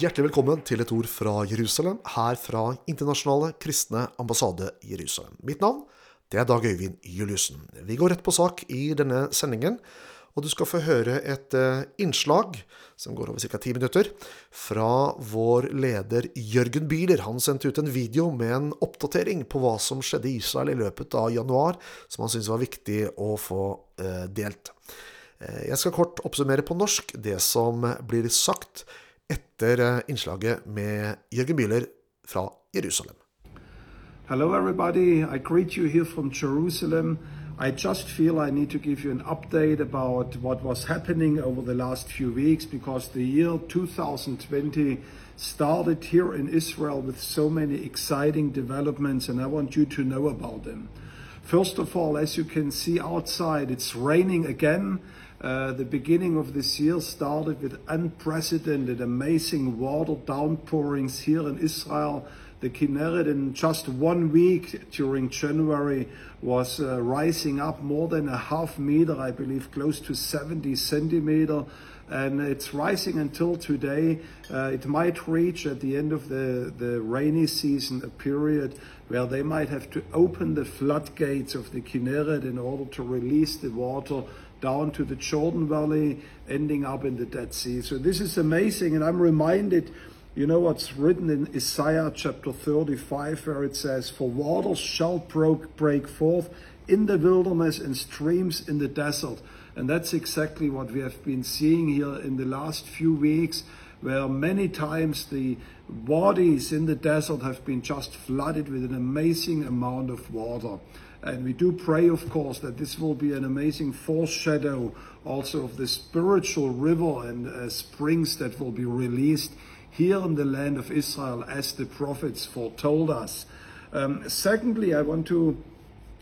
Hjertelig velkommen til et ord fra Jerusalem, her fra Internasjonale kristne ambassade Jerusalem. Mitt navn det er Dag Øyvind Juliussen. Vi går rett på sak i denne sendingen, og du skal få høre et eh, innslag som går over ca. ti minutter, fra vår leder Jørgen Bieler. Han sendte ut en video med en oppdatering på hva som skjedde i Israel i løpet av januar, som han syntes var viktig å få eh, delt. Eh, jeg skal kort oppsummere på norsk det som blir sagt etter eh, innslaget med Jørgen Bühler fra Jerusalem. Hello, everybody. I greet you here from Jerusalem. I just feel I need to give you an update about what was happening over the last few weeks because the year 2020 started here in Israel with so many exciting developments, and I want you to know about them. First of all, as you can see outside, it's raining again. Uh, the beginning of this year started with unprecedented, amazing water downpourings here in Israel the Kinneret in just one week during January was uh, rising up more than a half meter, I believe close to 70 centimeter. And it's rising until today. Uh, it might reach at the end of the, the rainy season a period where they might have to open the floodgates of the Kinneret in order to release the water down to the Jordan Valley, ending up in the Dead Sea. So this is amazing, and I'm reminded you know what's written in Isaiah chapter 35, where it says, For waters shall break forth in the wilderness and streams in the desert. And that's exactly what we have been seeing here in the last few weeks, where many times the wadis in the desert have been just flooded with an amazing amount of water. And we do pray, of course, that this will be an amazing foreshadow also of the spiritual river and uh, springs that will be released here in the land of Israel as the prophets foretold us. Um, secondly, I want to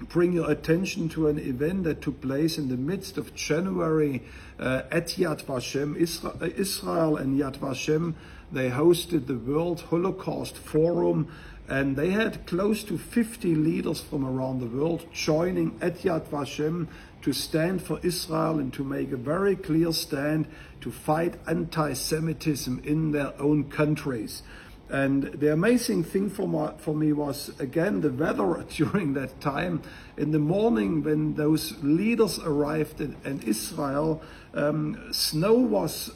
bring your attention to an event that took place in the midst of January uh, at Yad Vashem. Isra- Israel and Yad Vashem, they hosted the World Holocaust Forum and they had close to 50 leaders from around the world joining at Yad Vashem to stand for Israel and to make a very clear stand to fight anti Semitism in their own countries. And the amazing thing for, my, for me was, again, the weather during that time. In the morning, when those leaders arrived in, in Israel, um, snow was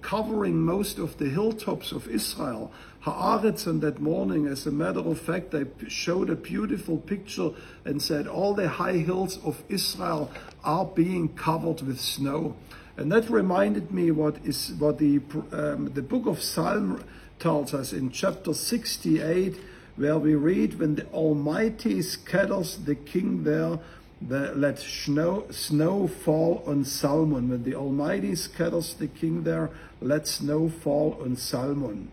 covering most of the hilltops of Israel. Haaretz on that morning, as a matter of fact, they showed a beautiful picture and said all the high hills of Israel are being covered with snow. And that reminded me what is what the um, the book of Psalm tells us in chapter 68, where we read, "When the Almighty scatters the king there, the, let snow snow fall on Salmon. When the Almighty scatters the king there, let snow fall on Salmon."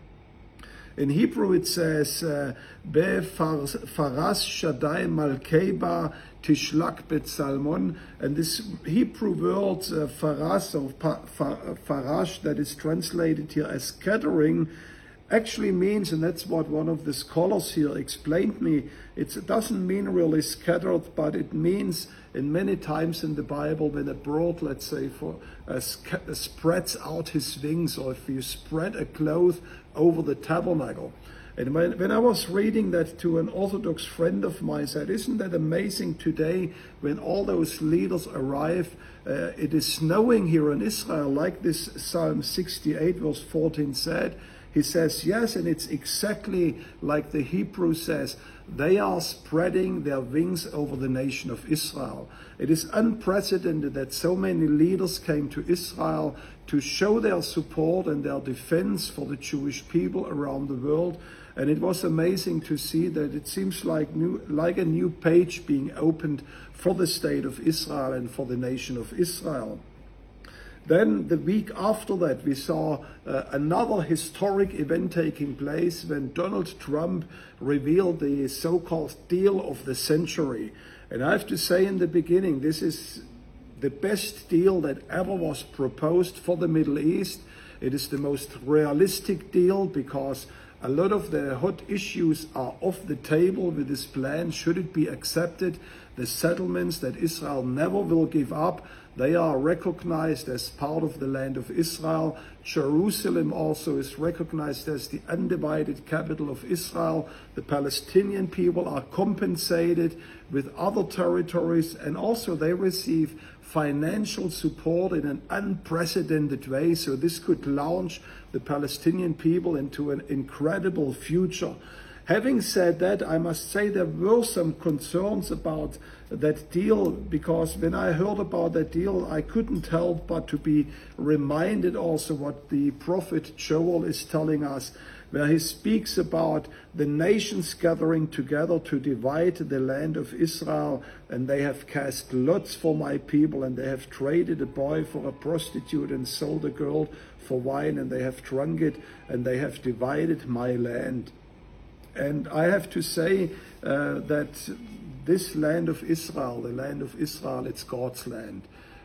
In Hebrew it says, uh, Be faras shadai malkeba tishlak bet salmon. And this Hebrew word uh, faras or farash that is translated here as scattering actually means, and that's what one of the scholars here explained me, it doesn't mean really scattered, but it means in many times in the Bible when a bird, let's say, for uh, spreads out his wings, or if you spread a cloth over the tabernacle. And when, when I was reading that to an Orthodox friend of mine, said, Isn't that amazing today when all those leaders arrive? Uh, it is snowing here in Israel, like this Psalm 68, verse 14 said. He says, Yes, and it's exactly like the Hebrew says. They are spreading their wings over the nation of Israel. It is unprecedented that so many leaders came to Israel to show their support and their defense for the Jewish people around the world. And it was amazing to see that it seems like new, like a new page being opened for the state of Israel and for the nation of Israel. Then the week after that, we saw uh, another historic event taking place when Donald Trump revealed the so-called deal of the century. And I have to say in the beginning, this is the best deal that ever was proposed for the Middle East. It is the most realistic deal because a lot of the hot issues are off the table with this plan, should it be accepted. the settlements that Israel never will give up. They are recognized as part of the land of Israel. Jerusalem also is recognized as the undivided capital of Israel. The Palestinian people are compensated with other territories and also they receive financial support in an unprecedented way. So this could launch the Palestinian people into an incredible future. Having said that, I must say there were some concerns about that deal because when I heard about that deal, I couldn't help but to be reminded also what the prophet Joel is telling us, where he speaks about the nations gathering together to divide the land of Israel, and they have cast lots for my people, and they have traded a boy for a prostitute and sold a girl for wine, and they have drunk it, and they have divided my land. And I have to say uh, that this land of Israel, the land of Israel, it's God's land.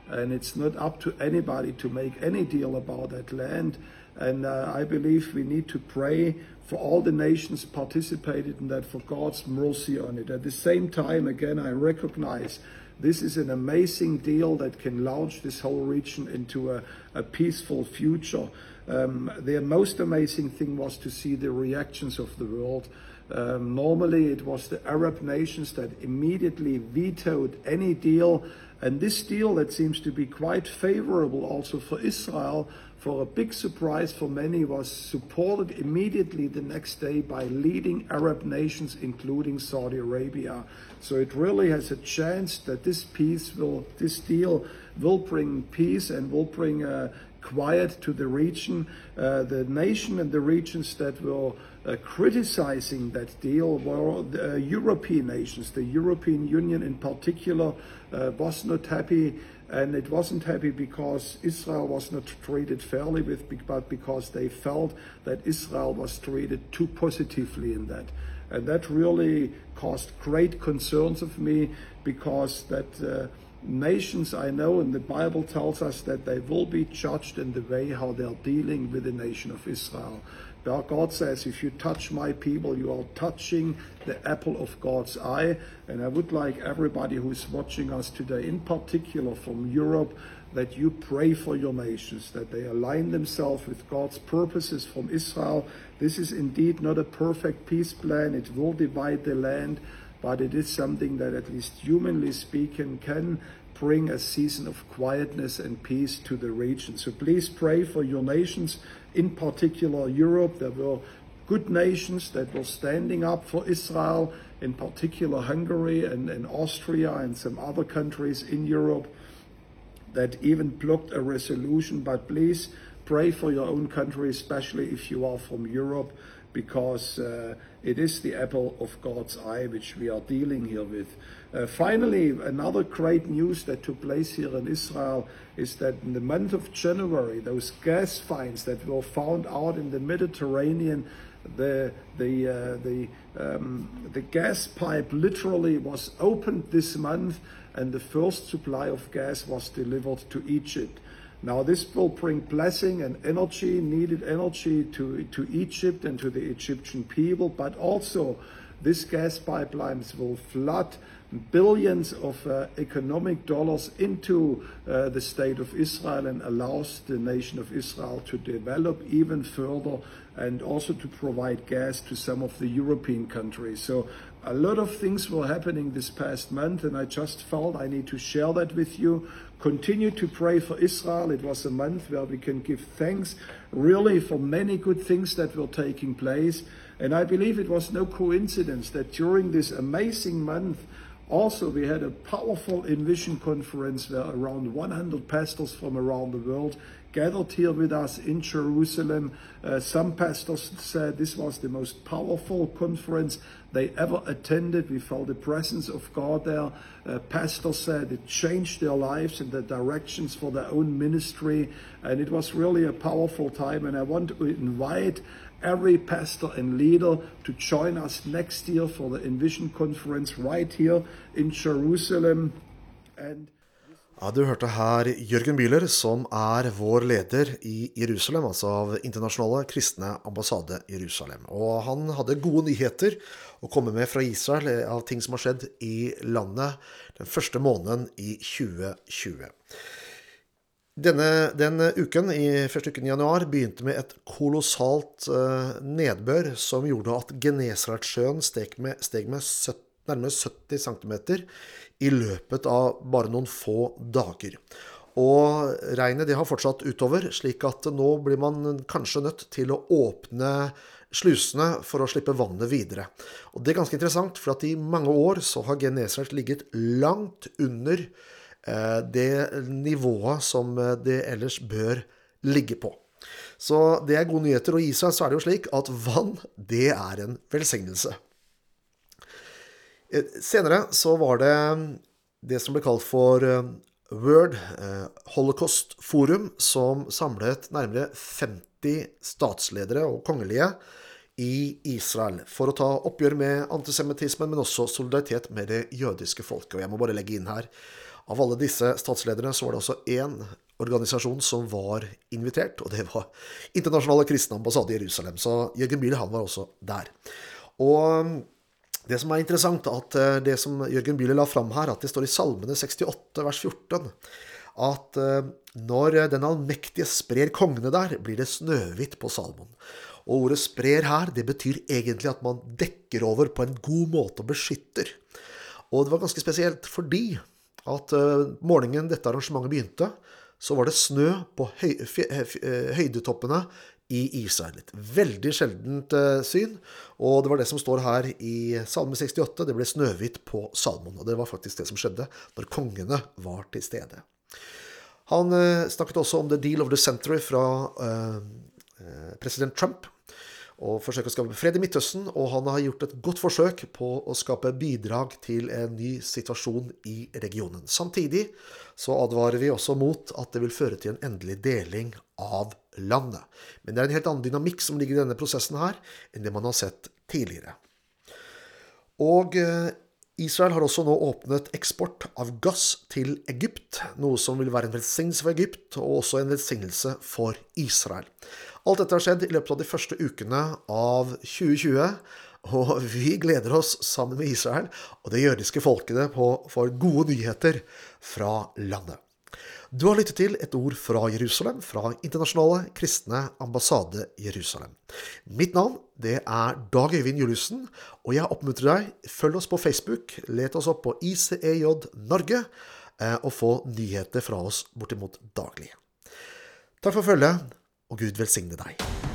And it's not up to anybody to make any deal about that land. And uh, I believe we need to pray for all the nations participated in that, for God's mercy on it. At the same time, again, I recognize this is an amazing deal that can launch this whole region into a, a peaceful future. Um, the most amazing thing was to see the reactions of the world. Um, normally, it was the Arab nations that immediately vetoed any deal. And this deal that seems to be quite favorable also for Israel, for a big surprise for many, was supported immediately the next day by leading Arab nations, including Saudi Arabia. So it really has a chance that this peace will, this deal will bring peace and will bring uh, quiet to the region. Uh, the nation and the regions that will criticizing that deal were the uh, European nations. The European Union, in particular, uh, was not happy. And it wasn't happy because Israel was not treated fairly, with, but because they felt that Israel was treated too positively in that. And that really caused great concerns of me because that uh, nations I know, and the Bible tells us that they will be judged in the way how they're dealing with the nation of Israel. But God says, if you touch my people, you are touching the apple of God's eye. And I would like everybody who's watching us today, in particular from Europe, that you pray for your nations, that they align themselves with God's purposes from Israel. This is indeed not a perfect peace plan. It will divide the land but it is something that, at least humanly speaking, can bring a season of quietness and peace to the region. So please pray for your nations, in particular Europe. There were good nations that were standing up for Israel, in particular Hungary and, and Austria and some other countries in Europe that even blocked a resolution. But please pray for your own country, especially if you are from Europe, because uh, it is the apple of God's eye which we are dealing here with. Uh, finally, another great news that took place here in Israel is that in the month of January, those gas finds that were found out in the Mediterranean, the the uh, the um, the gas pipe literally was opened this month, and the first supply of gas was delivered to Egypt. Now, this will bring blessing and energy, needed energy to, to Egypt and to the Egyptian people, but also this gas pipelines will flood billions of uh, economic dollars into uh, the state of Israel and allows the nation of Israel to develop even further and also to provide gas to some of the European countries. So a lot of things were happening this past month and I just felt I need to share that with you. Continue to pray for Israel. It was a month where we can give thanks really for many good things that were taking place. And I believe it was no coincidence that during this amazing month, also, we had a powerful Envision conference where around 100 pastors from around the world gathered here with us in Jerusalem. Uh, some pastors said this was the most powerful conference they ever attended. We felt the presence of God there. Uh, pastors said it changed their lives and the directions for their own ministry. And it was really a powerful time. And I want to invite every pastor and leader to join us next year for the Envision conference right here in Jerusalem. And Ja, Du hørte her Jørgen Bühler, som er vår leder i Jerusalem, altså av Internasjonale kristne ambassade Jerusalem. Og han hadde gode nyheter å komme med fra Israel eh, av ting som har skjedd i landet den første måneden i 2020. Denne, den uken, i første uken i januar, begynte med et kolossalt uh, nedbør som gjorde at Genesaretsjøen steg med, steg med 70, nærmere 70 cm i løpet av bare noen få dager. Og regnet har fortsatt utover, slik at nå blir man kanskje nødt til å åpne slusene for å slippe vannet videre. Og Det er ganske interessant, for at i mange år så har Genesert ligget langt under Eh, det nivået som eh, det ellers bør ligge på. Så det er gode nyheter. Og i Israel så er det jo slik at vann, det er en velsignelse. Eh, senere så var det det som ble kalt for World Holocaust Forum, som samlet nærmere 50 statsledere og kongelige i Israel for å ta oppgjør med antisemittismen, men også solidaritet med det jødiske folket. Og jeg må bare legge inn her av alle disse statslederne så var det også én organisasjon som var invitert, og det var Internasjonale kristne ambassade i Jerusalem. Så Jørgen Bühler han var også der. Og um, det som er interessant, at uh, det som Jørgen Bühler la fram her, at det står i Salmene 68 vers 14 at uh, når den allmektige sprer kongene der, blir det snøhvitt på Salmon. Og ordet 'sprer' her, det betyr egentlig at man dekker over på en god måte og beskytter. Og det var ganske spesielt fordi at uh, morgenen dette arrangementet begynte, så var det snø på høy, eh, høydetoppene i Israel. Et veldig sjeldent uh, syn. Og det var det som står her i Salme 68. Det ble snøhvitt på Salmon. Og det var faktisk det som skjedde når kongene var til stede. Han uh, snakket også om The Deal of the Century fra president Trump og forsøke å skape fred i Midtøsten, og han har gjort et godt forsøk på å skape bidrag til en ny situasjon i regionen. Samtidig så advarer vi også mot at det vil føre til en endelig deling av landet. Men det er en helt annen dynamikk som ligger i denne prosessen her, enn det man har sett tidligere. Og eh, Israel har også nå åpnet eksport av gass til Egypt, noe som vil være en velsignelse for Egypt, og også en velsignelse for Israel. Alt dette har skjedd i løpet av de første ukene av 2020. Og vi gleder oss sammen med Israel og det jødiske folkene på, for gode nyheter fra landet. Du har lyttet til et ord fra Jerusalem, fra Internasjonale kristne ambassade Jerusalem. Mitt navn det er Dag Øyvind Juliussen, og jeg oppmuntrer deg, følg oss på Facebook, let oss opp på ICEJ Norge, eh, og få nyheter fra oss bortimot daglig. Takk for følget og Gud velsigne deg.